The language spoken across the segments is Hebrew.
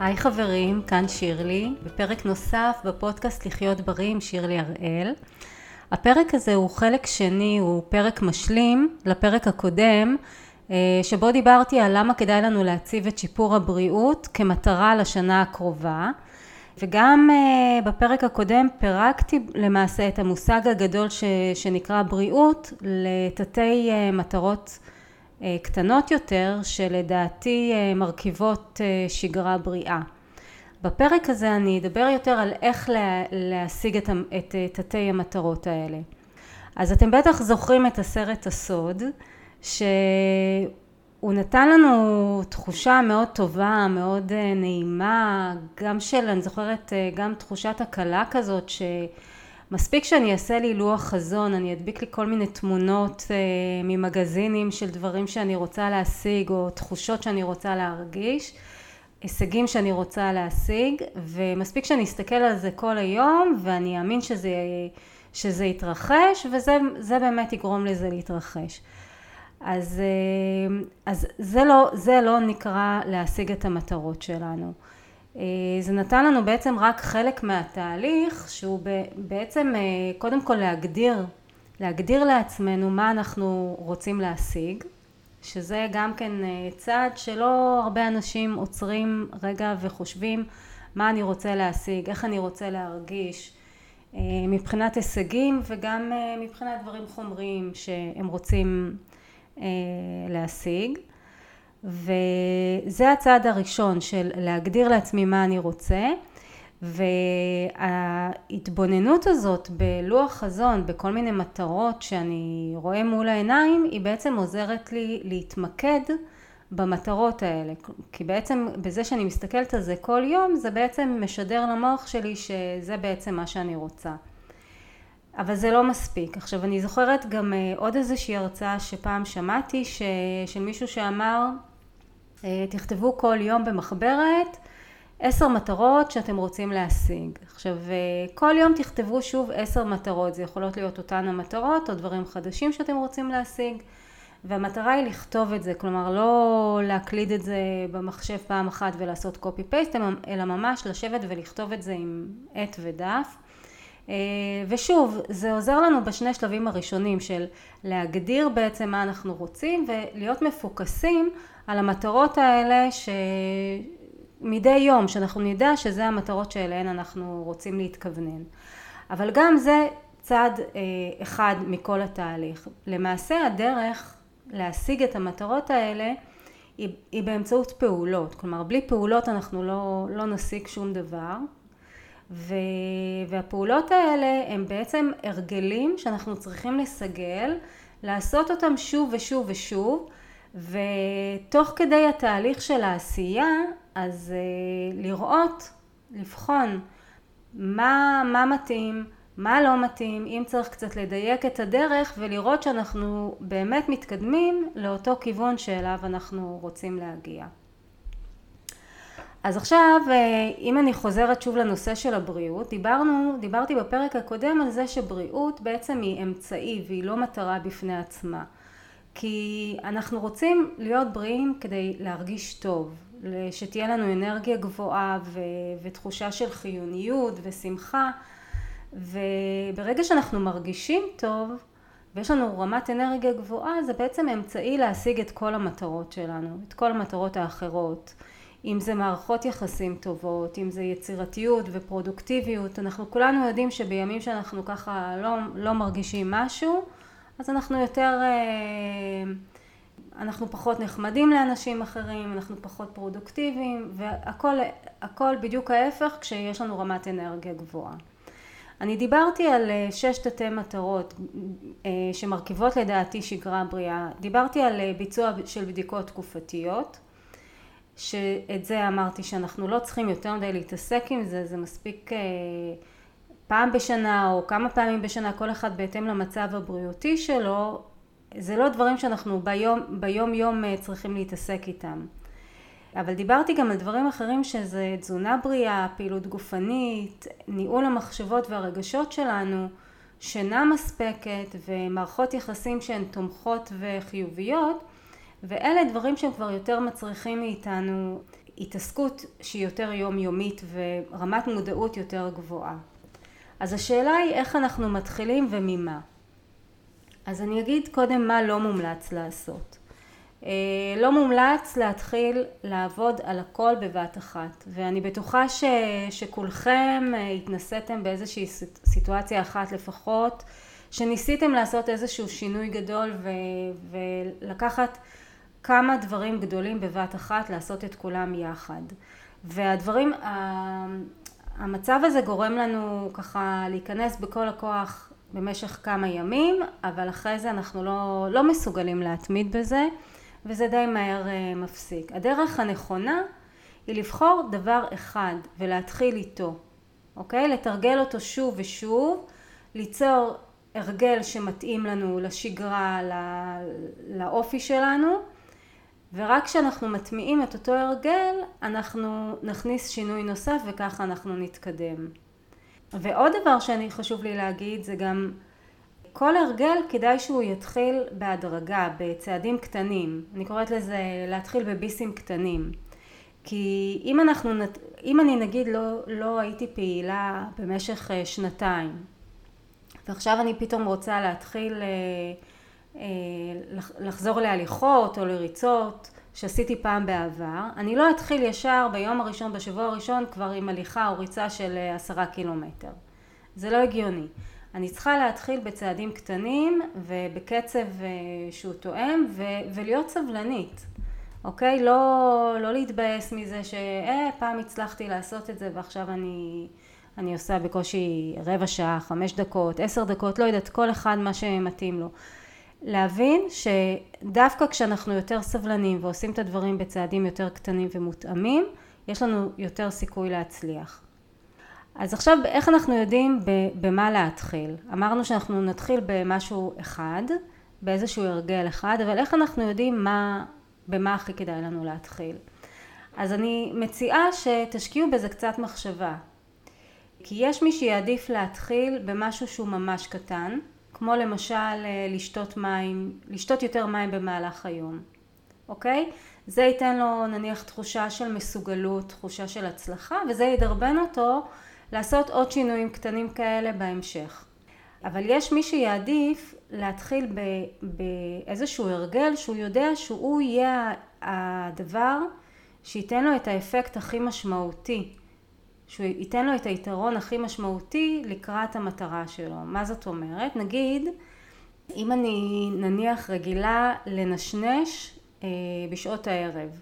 היי חברים, כאן שירלי, בפרק נוסף בפודקאסט לחיות בריא עם שירלי הראל. הפרק הזה הוא חלק שני, הוא פרק משלים לפרק הקודם, אה, שבו דיברתי על למה כדאי לנו להציב את שיפור הבריאות כמטרה לשנה הקרובה. וגם אה, בפרק הקודם פירקתי למעשה את המושג הגדול ש, שנקרא בריאות לתתי אה, מטרות קטנות יותר שלדעתי אה, מרכיבות אה, שגרה בריאה. בפרק הזה אני אדבר יותר על איך לה, להשיג את, את תתי המטרות האלה. אז אתם בטח זוכרים את הסרט הסוד שהוא נתן לנו תחושה מאוד טובה, מאוד נעימה, גם של, אני זוכרת, גם תחושת הקלה כזאת ש... מספיק שאני אעשה לי לוח חזון, אני אדביק לי כל מיני תמונות אה, ממגזינים של דברים שאני רוצה להשיג או תחושות שאני רוצה להרגיש, הישגים שאני רוצה להשיג, ומספיק שאני אסתכל על זה כל היום ואני אאמין שזה, שזה יתרחש וזה באמת יגרום לזה להתרחש. אז, אה, אז זה, לא, זה לא נקרא להשיג את המטרות שלנו. אה, זה נתן לנו בעצם רק חלק מהתהליך שהוא בעצם אה, קודם כל להגדיר, להגדיר לעצמנו מה אנחנו רוצים להשיג שזה גם כן אה, צעד שלא הרבה אנשים עוצרים רגע וחושבים מה אני רוצה להשיג, איך אני רוצה להרגיש מבחינת הישגים וגם מבחינת דברים חומריים שהם רוצים להשיג וזה הצעד הראשון של להגדיר לעצמי מה אני רוצה וההתבוננות הזאת בלוח חזון בכל מיני מטרות שאני רואה מול העיניים היא בעצם עוזרת לי להתמקד במטרות האלה כי בעצם בזה שאני מסתכלת על זה כל יום זה בעצם משדר למוח שלי שזה בעצם מה שאני רוצה אבל זה לא מספיק. עכשיו אני זוכרת גם אה, עוד איזושהי הרצאה שפעם שמעתי ש... של מישהו שאמר תכתבו כל יום במחברת עשר מטרות שאתם רוצים להשיג. עכשיו אה, כל יום תכתבו שוב עשר מטרות, זה יכולות להיות אותן המטרות או דברים חדשים שאתם רוצים להשיג והמטרה היא לכתוב את זה, כלומר לא להקליד את זה במחשב פעם אחת ולעשות קופי פייסט אלא ממש לשבת ולכתוב את זה עם עט ודף. אה, ושוב זה עוזר לנו בשני שלבים הראשונים של להגדיר בעצם מה אנחנו רוצים ולהיות מפוקסים על המטרות האלה שמדי יום שאנחנו נדע שזה המטרות שאליהן אנחנו רוצים להתכוונן. אבל גם זה צעד אה, אחד מכל התהליך. למעשה הדרך להשיג את המטרות האלה היא, היא באמצעות פעולות. כלומר בלי פעולות אנחנו לא, לא נשיג שום דבר. ו... והפעולות האלה הם בעצם הרגלים שאנחנו צריכים לסגל, לעשות אותם שוב ושוב ושוב ותוך כדי התהליך של העשייה אז uh, לראות, לבחון מה, מה מתאים, מה לא מתאים, אם צריך קצת לדייק את הדרך ולראות שאנחנו באמת מתקדמים לאותו כיוון שאליו אנחנו רוצים להגיע. אז עכשיו אה, אם אני חוזרת שוב לנושא של הבריאות, דיברנו, דיברתי בפרק הקודם על זה שבריאות בעצם היא אמצעי והיא לא מטרה בפני עצמה. כי אנחנו רוצים להיות בריאים כדי להרגיש טוב, שתהיה לנו אנרגיה גבוהה ו- ותחושה של חיוניות ושמחה. וברגע שאנחנו מרגישים טוב ויש לנו רמת אנרגיה גבוהה זה בעצם אמצעי להשיג את כל המטרות שלנו, את כל המטרות האחרות. אם זה מערכות יחסים טובות, אם זה יצירתיות ופרודוקטיביות, אנחנו כולנו יודעים שבימים שאנחנו ככה לא, לא מרגישים משהו, אז אנחנו יותר, אה, אנחנו פחות נחמדים לאנשים אחרים, אנחנו פחות פרודוקטיביים, והכל הכל בדיוק ההפך כשיש לנו רמת אנרגיה גבוהה. אני דיברתי על אה, שש תתי מטרות אה, שמרכיבות לדעתי שגרה בריאה, דיברתי על ביצוע של בדיקות תקופתיות שאת זה אמרתי שאנחנו לא צריכים יותר מדי להתעסק עם זה, זה מספיק פעם בשנה או כמה פעמים בשנה, כל אחד בהתאם למצב הבריאותי שלו, זה לא דברים שאנחנו ביום, ביום יום אה, צריכים להתעסק איתם. אבל דיברתי גם על דברים אחרים שזה תזונה בריאה, פעילות גופנית, ניהול המחשבות והרגשות שלנו, שינה מספקת ומערכות יחסים שהן תומכות וחיוביות ואלה דברים שהם כבר יותר מצריכים מאיתנו התעסקות שהיא יותר יומיומית ורמת מודעות יותר גבוהה. אז השאלה היא איך אנחנו מתחילים וממה. אז אני אגיד קודם מה לא מומלץ לעשות. אה, לא מומלץ להתחיל לעבוד על הכל בבת אחת ואני בטוחה ש, שכולכם אה, התנסיתם באיזושהי סיטואציה אחת לפחות שניסיתם לעשות איזשהו שינוי גדול ו, ולקחת כמה דברים גדולים בבת אחת לעשות את כולם יחד והדברים המצב הזה גורם לנו ככה להיכנס בכל הכוח במשך כמה ימים אבל אחרי זה אנחנו לא, לא מסוגלים להתמיד בזה וזה די מהר אה, מפסיק. הדרך הנכונה היא לבחור דבר אחד ולהתחיל איתו, אוקיי? לתרגל אותו שוב ושוב, ליצור הרגל שמתאים לנו לשגרה, לאופי שלנו ורק כשאנחנו מטמיעים את אותו הרגל אנחנו נכניס שינוי נוסף וככה אנחנו נתקדם. ועוד דבר שאני חשוב לי להגיד זה גם כל הרגל כדאי שהוא יתחיל בהדרגה, בצעדים קטנים. אני קוראת לזה להתחיל בביסים קטנים. כי אם אנחנו, אם אני נגיד לא, לא הייתי פעילה במשך אה, שנתיים ועכשיו אני פתאום רוצה להתחיל אה, לחזור להליכות או לריצות שעשיתי פעם בעבר, אני לא אתחיל ישר ביום הראשון, בשבוע הראשון כבר עם הליכה או ריצה של עשרה קילומטר. זה לא הגיוני. אני צריכה להתחיל בצעדים קטנים ובקצב אה, שהוא תואם ו- ולהיות סבלנית, אוקיי? לא, לא להתבאס מזה שאה פעם הצלחתי לעשות את זה ועכשיו אני, אני עושה בקושי רבע שעה, חמש דקות, עשר דקות, לא יודעת, כל אחד מה שמתאים לו. להבין שדווקא כשאנחנו יותר סבלנים ועושים את הדברים בצעדים יותר קטנים ומותאמים, יש לנו יותר סיכוי להצליח. אז עכשיו איך אנחנו יודעים במה להתחיל? אמרנו שאנחנו נתחיל במשהו אחד, באיזשהו הרגל אחד, אבל איך אנחנו יודעים מה, במה הכי כדאי לנו להתחיל? אז אני מציעה שתשקיעו בזה קצת מחשבה. כי יש מי שיעדיף להתחיל במשהו שהוא ממש קטן, כמו למשל אה, לשתות מים, לשתות יותר מים במהלך היום, אוקיי? זה ייתן לו נניח תחושה של מסוגלות, תחושה של הצלחה, וזה ידרבן אותו לעשות עוד שינויים קטנים כאלה בהמשך. אבל יש מי שיעדיף להתחיל באיזשהו הרגל שהוא יודע שהוא יהיה הדבר שייתן לו את האפקט הכי משמעותי, שהוא ייתן לו את היתרון הכי משמעותי לקראת המטרה שלו. מה זאת אומרת? נגיד, אם אני נניח רגילה לנשנש אה, בשעות הערב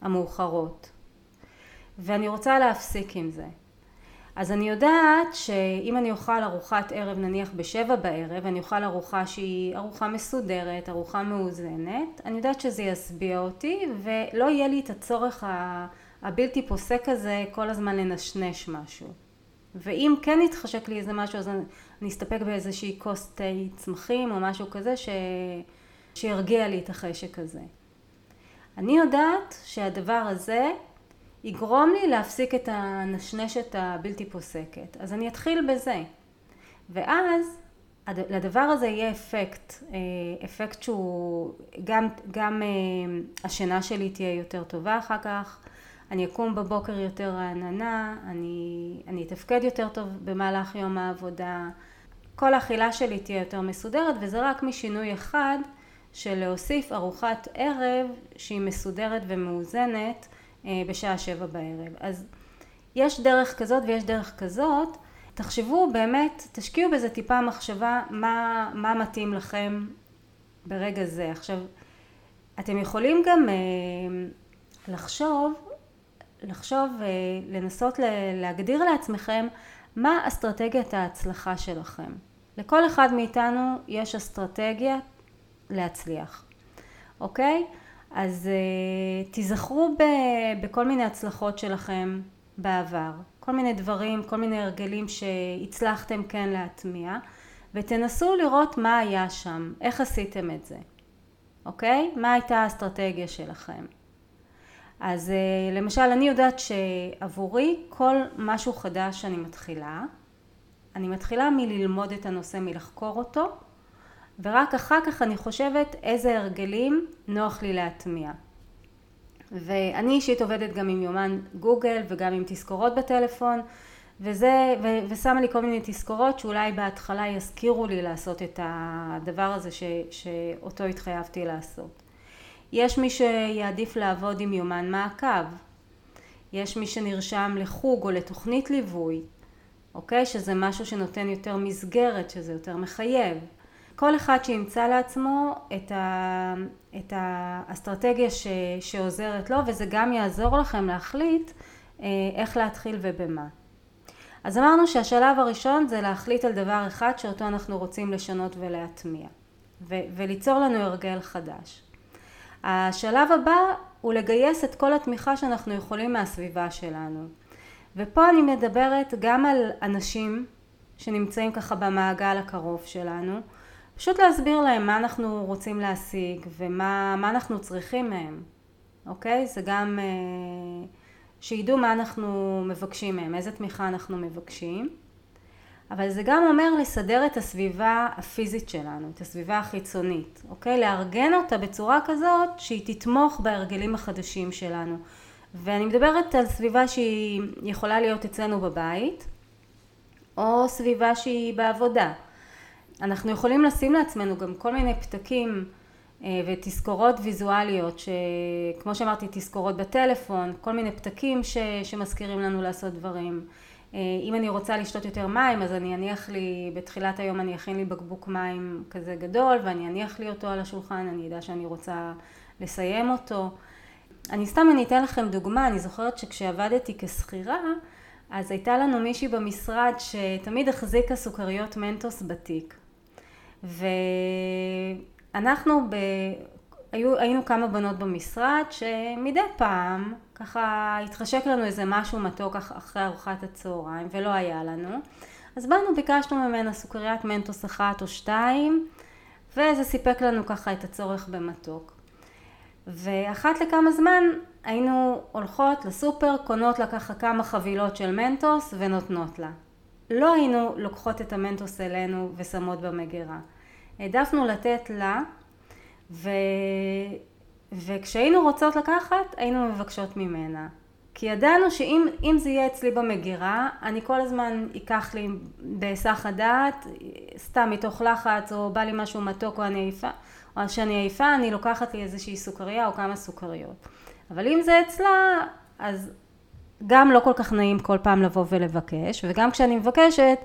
המאוחרות, ואני רוצה להפסיק עם זה. אז אני יודעת שאם אני אוכל ארוחת ערב נניח בשבע בערב, אני אוכל ארוחה שהיא ארוחה מסודרת, ארוחה מאוזנת, אני יודעת שזה ישביע אותי ולא יהיה לי את הצורך הבלתי פוסק הזה כל הזמן לנשנש משהו. ואם כן יתחשק לי איזה משהו אז אני אסתפק באיזושהי כוס תה צמחים או משהו כזה ש... שירגיע לי את החשק הזה. אני יודעת שהדבר הזה יגרום לי להפסיק את הנשנשת הבלתי פוסקת. אז אני אתחיל בזה. ואז לדבר הזה יהיה אפקט, אה, אפקט שהוא גם, גם אה, השינה שלי תהיה יותר טובה אחר כך, אני אקום בבוקר יותר רעננה, אני, אני אתפקד יותר טוב במהלך יום העבודה, כל האכילה שלי תהיה יותר מסודרת וזה רק משינוי אחד של להוסיף ארוחת ערב שהיא מסודרת ומאוזנת אה, בשעה שבע בערב. אז יש דרך כזאת ויש דרך כזאת. תחשבו באמת, תשקיעו בזה טיפה מחשבה מה, מה מתאים לכם ברגע זה. עכשיו, אתם יכולים גם אה, לחשוב, לחשוב, אה, לנסות להגדיר לעצמכם מה אסטרטגיית ההצלחה שלכם. לכל אחד מאיתנו יש אסטרטגיה להצליח, אוקיי? אז uh, תיזכרו ב, בכל מיני הצלחות שלכם בעבר, כל מיני דברים, כל מיני הרגלים שהצלחתם כן להטמיע ותנסו לראות מה היה שם, איך עשיתם את זה, אוקיי? מה הייתה האסטרטגיה שלכם. אז uh, למשל אני יודעת שעבורי כל משהו חדש שאני מתחילה, אני מתחילה מללמוד את הנושא, מלחקור אותו ורק אחר כך אני חושבת איזה הרגלים נוח לי להטמיע. ואני אישית עובדת גם עם יומן גוגל וגם עם תזכורות בטלפון וזה, ו, ושמה לי כל מיני תזכורות שאולי בהתחלה יזכירו לי לעשות את הדבר הזה ש, שאותו התחייבתי לעשות. יש מי שיעדיף לעבוד עם יומן מעקב, יש מי שנרשם לחוג או לתוכנית ליווי, אוקיי? שזה משהו שנותן יותר מסגרת, שזה יותר מחייב. כל אחד שימצא לעצמו את, ה, את האסטרטגיה ש, שעוזרת לו וזה גם יעזור לכם להחליט אה, איך להתחיל ובמה. אז אמרנו שהשלב הראשון זה להחליט על דבר אחד שאותו אנחנו רוצים לשנות ולהטמיע ו- וליצור לנו הרגל חדש. השלב הבא הוא לגייס את כל התמיכה שאנחנו יכולים מהסביבה שלנו. ופה אני מדברת גם על אנשים שנמצאים ככה במעגל הקרוב שלנו, פשוט להסביר להם מה אנחנו רוצים להשיג ומה אנחנו צריכים מהם, אוקיי? זה גם אה, שידעו מה אנחנו מבקשים מהם, איזה תמיכה אנחנו מבקשים. אבל זה גם אומר לסדר את הסביבה הפיזית שלנו, את הסביבה החיצונית, אוקיי? לארגן אותה בצורה כזאת שהיא תתמוך בהרגלים החדשים שלנו. ואני מדברת על סביבה שהיא יכולה להיות אצלנו בבית, או סביבה שהיא בעבודה. אנחנו יכולים לשים לעצמנו גם כל מיני פתקים אה, ותזכורות ויזואליות, שכמו שאמרתי, תזכורות בטלפון, כל מיני פתקים ש, שמזכירים לנו לעשות דברים. אה, אם אני רוצה לשתות יותר מים, אז אני אניח לי, בתחילת היום אני אכין לי בקבוק מים כזה גדול, ואני אניח לי אותו על השולחן, אני אדע שאני רוצה לסיים אותו. אני סתם, אני אתן לכם דוגמה, אני זוכרת שכשעבדתי כשכירה, אז הייתה לנו מישהי במשרד שתמיד החזיקה סוכריות מנטוס בתיק. ואנחנו ב... היו, היינו כמה בנות במשרד שמדי פעם ככה התחשק לנו איזה משהו מתוק אחרי ארוחת הצהריים ולא היה לנו. אז באנו ביקשנו ממנה סוכריית מנטוס אחת או שתיים וזה סיפק לנו ככה את הצורך במתוק. ואחת לכמה זמן היינו הולכות לסופר קונות לה ככה כמה חבילות של מנטוס ונותנות לה. לא היינו לוקחות את המנטוס אלינו ושמות במגירה. העדפנו לתת לה ו... וכשהיינו רוצות לקחת היינו מבקשות ממנה. כי ידענו שאם זה יהיה אצלי במגירה אני כל הזמן ייקח לי בהיסח הדעת סתם מתוך לחץ או בא לי משהו מתוק או אני עייפה או שאני עייפה אני לוקחת לי איזושהי סוכריה או כמה סוכריות. אבל אם זה אצלה אז גם לא כל כך נעים כל פעם לבוא ולבקש וגם כשאני מבקשת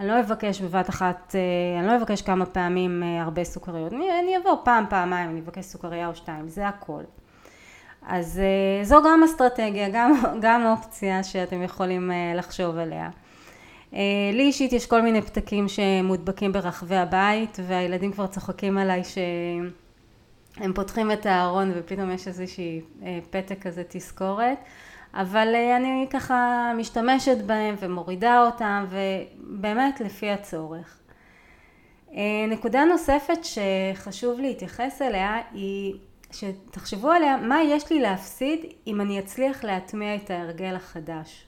אני לא אבקש בבת אחת, אה, אני לא אבקש כמה פעמים אה, הרבה סוכריות, אני, אני אבוא פעם, פעמיים, אני אבקש סוכריה או שתיים, זה הכל. אז אה, זו גם אסטרטגיה, גם, גם אופציה שאתם יכולים לחשוב עליה. לי אישית יש כל מיני פתקים שמודבקים ברחבי הבית והילדים כבר צוחקים עליי שהם פותחים את הארון ופתאום יש איזושהי פתק כזה תזכורת אבל אה, אני ככה משתמשת בהם ומורידה אותם ובאמת לפי הצורך. אה, נקודה נוספת שחשוב להתייחס אליה היא שתחשבו עליה מה יש לי להפסיד אם אני אצליח להטמיע את ההרגל החדש.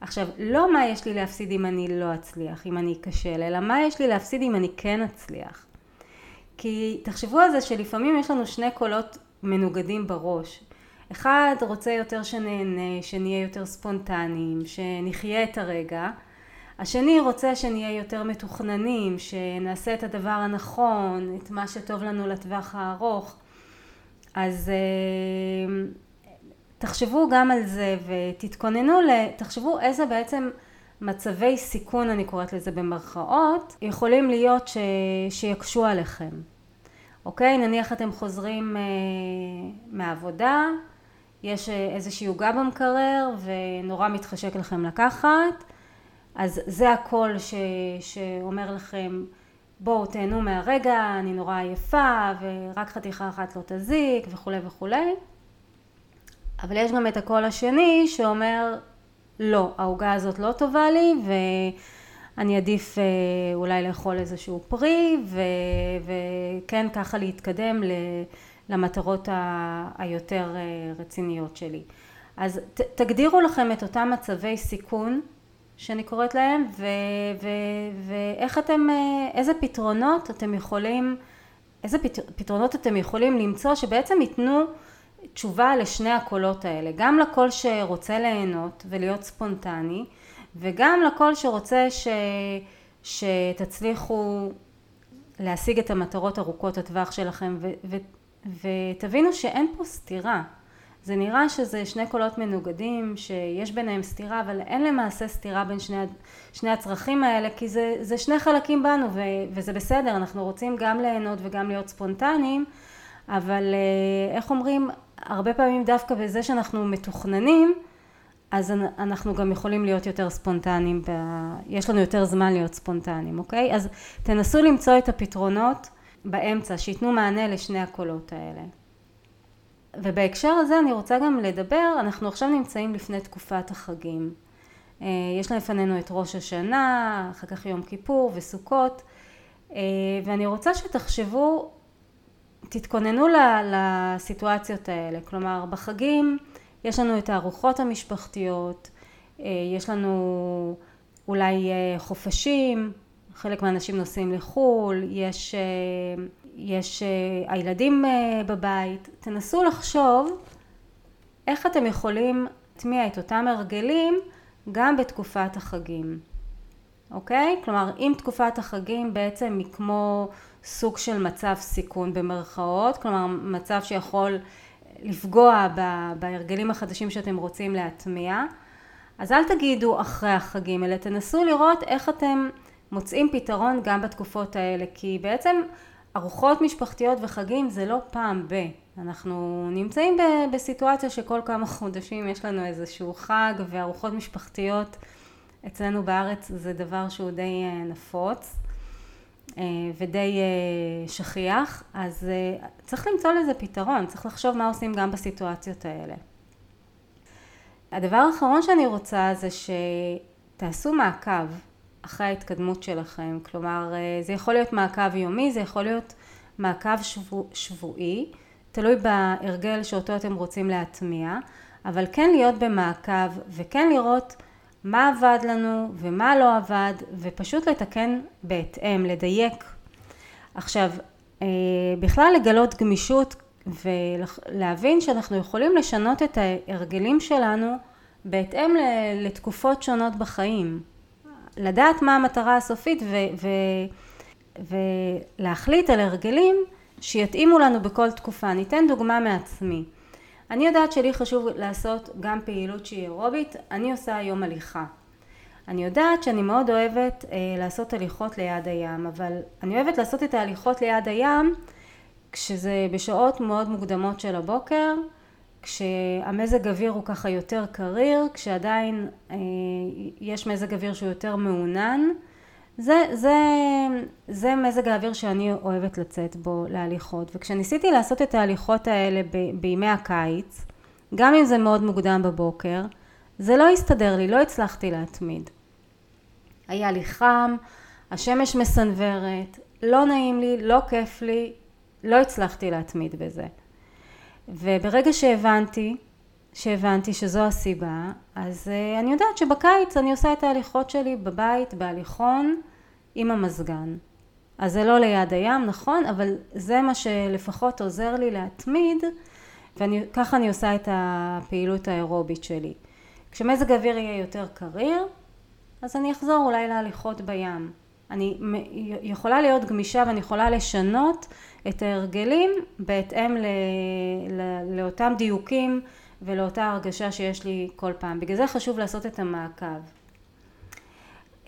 עכשיו לא מה יש לי להפסיד אם אני לא אצליח, אם אני אכשל, אלא מה יש לי להפסיד אם אני כן אצליח. כי תחשבו על זה שלפעמים יש לנו שני קולות מנוגדים בראש. אחד רוצה יותר שנהנה, שנהיה יותר ספונטניים, שנחיה את הרגע. השני רוצה שנהיה יותר מתוכננים, שנעשה את הדבר הנכון, את מה שטוב לנו לטווח הארוך. אז אה, תחשבו גם על זה ותתכוננו, תחשבו איזה בעצם מצבי סיכון, אני קוראת לזה במרכאות, יכולים להיות ש, שיקשו עליכם. אוקיי? נניח אתם חוזרים אה, מהעבודה, יש אה, איזושהי עוגה במקרר ונורא מתחשק לכם לקחת, אז זה הקול ש, שאומר לכם בואו תהנו מהרגע, אני נורא עייפה ורק חתיכה אחת לא תזיק וכולי וכולי. אבל יש גם את הקול השני שאומר לא, העוגה הזאת לא טובה לי ואני עדיף אה, אולי לאכול איזשהו פרי ו, וכן ככה להתקדם ל... למטרות היותר אה, רציניות שלי. אז ת, תגדירו לכם את אותם מצבי סיכון שאני קוראת להם ו, ו, ואיך אתם, אה, איזה פתרונות אתם יכולים, איזה פתרונות אתם יכולים למצוא שבעצם ייתנו תשובה לשני הקולות האלה, גם לקול שרוצה ליהנות ולהיות ספונטני, וגם לקול שרוצה ש... שתצליחו להשיג את המטרות ארוכות הטווח שלכם. ו... ותבינו שאין פה סתירה. זה נראה שזה שני קולות מנוגדים, שיש ביניהם סתירה, אבל אין למעשה סתירה בין שני, שני הצרכים האלה, כי זה, זה שני חלקים בנו, ו, וזה בסדר, אנחנו רוצים גם ליהנות וגם להיות ספונטניים, אבל אה, איך אומרים, הרבה פעמים דווקא בזה שאנחנו מתוכננים, אז אנחנו גם יכולים להיות יותר ספונטניים, ב... יש לנו יותר זמן להיות ספונטניים, אוקיי? אז תנסו למצוא את הפתרונות באמצע, שייתנו מענה לשני הקולות האלה. ובהקשר הזה אני רוצה גם לדבר, אנחנו עכשיו נמצאים לפני תקופת החגים. אה, יש לפנינו את ראש השנה, אחר כך יום כיפור וסוכות, אה, ואני רוצה שתחשבו, תתכוננו לסיטואציות האלה. כלומר, בחגים יש לנו את הארוחות המשפחתיות, אה, יש לנו אולי חופשים, חלק מהאנשים נוסעים לחו"ל, יש יש אה, הילדים אה, בבית, תנסו לחשוב איך אתם יכולים להטמיע את אותם הרגלים גם בתקופת החגים, אוקיי? כלומר, אם תקופת החגים בעצם היא כמו סוג של מצב סיכון במרכאות, כלומר מצב שיכול לפגוע בהרגלים החדשים שאתם רוצים להטמיע, אז אל תגידו אחרי החגים, אלא תנסו לראות איך אתם מוצאים פתרון גם בתקופות האלה, כי בעצם ארוחות משפחתיות וחגים זה לא פעם ב. אנחנו נמצאים ב- בסיטואציה שכל כמה חודשים יש לנו איזשהו חג וארוחות משפחתיות אצלנו בארץ זה דבר שהוא די אה, נפוץ אה, ודי אה, שכיח, אז צריך למצוא לזה פתרון, צריך לחשוב מה עושים גם בסיטואציות האלה. הדבר האחרון שאני רוצה זה שתעשו מעקב אחרי ההתקדמות שלכם, כלומר זה יכול להיות מעקב יומי, זה יכול להיות מעקב שבוע, שבועי, תלוי בהרגל שאותו אתם רוצים להטמיע, אבל כן להיות במעקב וכן לראות מה עבד לנו ומה לא עבד ופשוט לתקן בהתאם, לדייק. עכשיו, בכלל לגלות גמישות ולהבין שאנחנו יכולים לשנות את ההרגלים שלנו בהתאם לתקופות שונות בחיים. לדעת מה המטרה הסופית ו, ו, ולהחליט על הרגלים שיתאימו לנו בכל תקופה. ניתן דוגמה מעצמי. אני יודעת שלי חשוב לעשות גם פעילות שהיא אירובית, אני עושה היום הליכה. אני יודעת שאני מאוד אוהבת אה, לעשות הליכות ליד הים, אבל אני אוהבת לעשות את ההליכות ליד הים כשזה בשעות מאוד מוקדמות של הבוקר, כשהמזג אוויר הוא ככה יותר קריר, כשעדיין אה, יש מזג אוויר שהוא יותר מעונן, זה, זה, זה מזג האוויר שאני אוהבת לצאת בו להליכות וכשניסיתי לעשות את ההליכות האלה ב, בימי הקיץ גם אם זה מאוד מוקדם בבוקר זה לא הסתדר לי, לא הצלחתי להתמיד. היה לי חם, השמש מסנוורת, לא נעים לי, לא כיף לי, לא הצלחתי להתמיד בזה. וברגע שהבנתי, שהבנתי שזו הסיבה, אז uh, אני יודעת שבקיץ אני עושה את ההליכות שלי בבית, בהליכון, עם המזגן. אז זה לא ליד הים, נכון, אבל זה מה שלפחות עוזר לי להתמיד, וככה אני עושה את הפעילות האירובית שלי. כשמזג האוויר יהיה יותר קריר, אז אני אחזור אולי להליכות בים. אני יכולה להיות גמישה ואני יכולה לשנות את ההרגלים בהתאם ל, ל, לאותם דיוקים ולאותה הרגשה שיש לי כל פעם. בגלל זה חשוב לעשות את המעקב.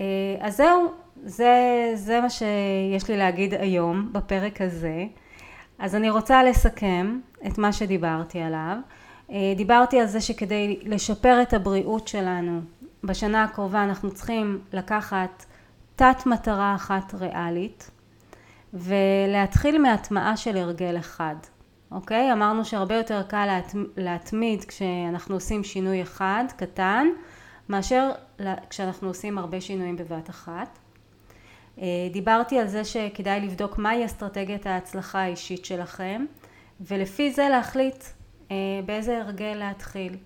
אה, אז זהו, זה, זה מה שיש לי להגיד היום בפרק הזה. אז אני רוצה לסכם את מה שדיברתי עליו. אה, דיברתי על זה שכדי לשפר את הבריאות שלנו בשנה הקרובה אנחנו צריכים לקחת תת מטרה אחת ריאלית ולהתחיל מהטמעה של הרגל אחד. אוקיי? אמרנו שהרבה יותר קל להתמיד כשאנחנו עושים שינוי אחד קטן מאשר כשאנחנו עושים הרבה שינויים בבת אחת. אה, דיברתי על זה שכדאי לבדוק מהי אסטרטגיית ההצלחה האישית שלכם ולפי זה להחליט אה, באיזה הרגל להתחיל.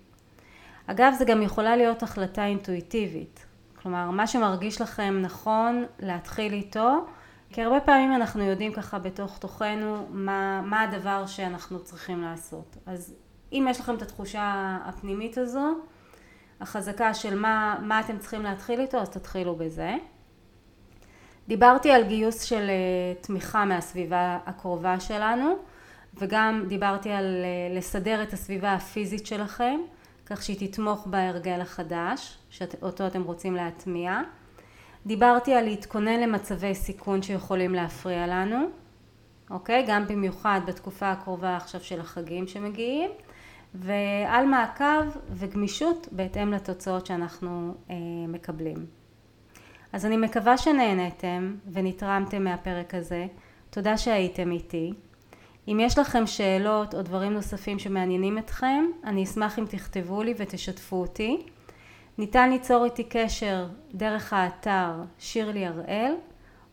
אגב זה גם יכולה להיות החלטה אינטואיטיבית, כלומר מה שמרגיש לכם נכון להתחיל איתו כי הרבה פעמים אנחנו יודעים ככה בתוך תוכנו מה, מה הדבר שאנחנו צריכים לעשות אז אם יש לכם את התחושה הפנימית הזו, החזקה של מה, מה אתם צריכים להתחיל איתו, אז תתחילו בזה. דיברתי על גיוס של אה, תמיכה מהסביבה הקרובה שלנו, וגם דיברתי על אה, לסדר את הסביבה הפיזית שלכם, כך שהיא תתמוך בהרגל החדש, שאותו אתם רוצים להטמיע. דיברתי על להתכונן למצבי סיכון שיכולים להפריע לנו, אוקיי? גם במיוחד בתקופה הקרובה עכשיו של החגים שמגיעים, ועל מעקב וגמישות בהתאם לתוצאות שאנחנו אה, מקבלים. אז אני מקווה שנהנתם ונתרמתם מהפרק הזה. תודה שהייתם איתי. אם יש לכם שאלות או דברים נוספים שמעניינים אתכם, אני אשמח אם תכתבו לי ותשתפו אותי. ניתן ליצור איתי קשר דרך האתר שירלי הראל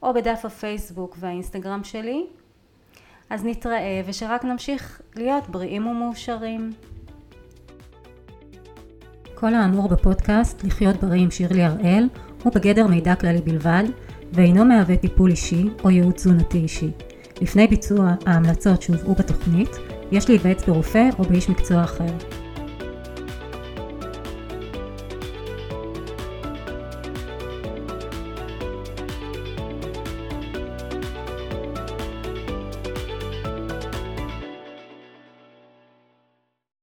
או בדף הפייסבוק והאינסטגרם שלי. אז נתראה ושרק נמשיך להיות בריאים ומאושרים. כל האמור בפודקאסט לחיות בריא עם שירלי הראל הוא בגדר מידע כללי בלבד ואינו מהווה טיפול אישי או ייעוץ תזונתי אישי. לפני ביצוע ההמלצות שהובאו בתוכנית, יש להיוועץ ברופא או באיש מקצוע אחר.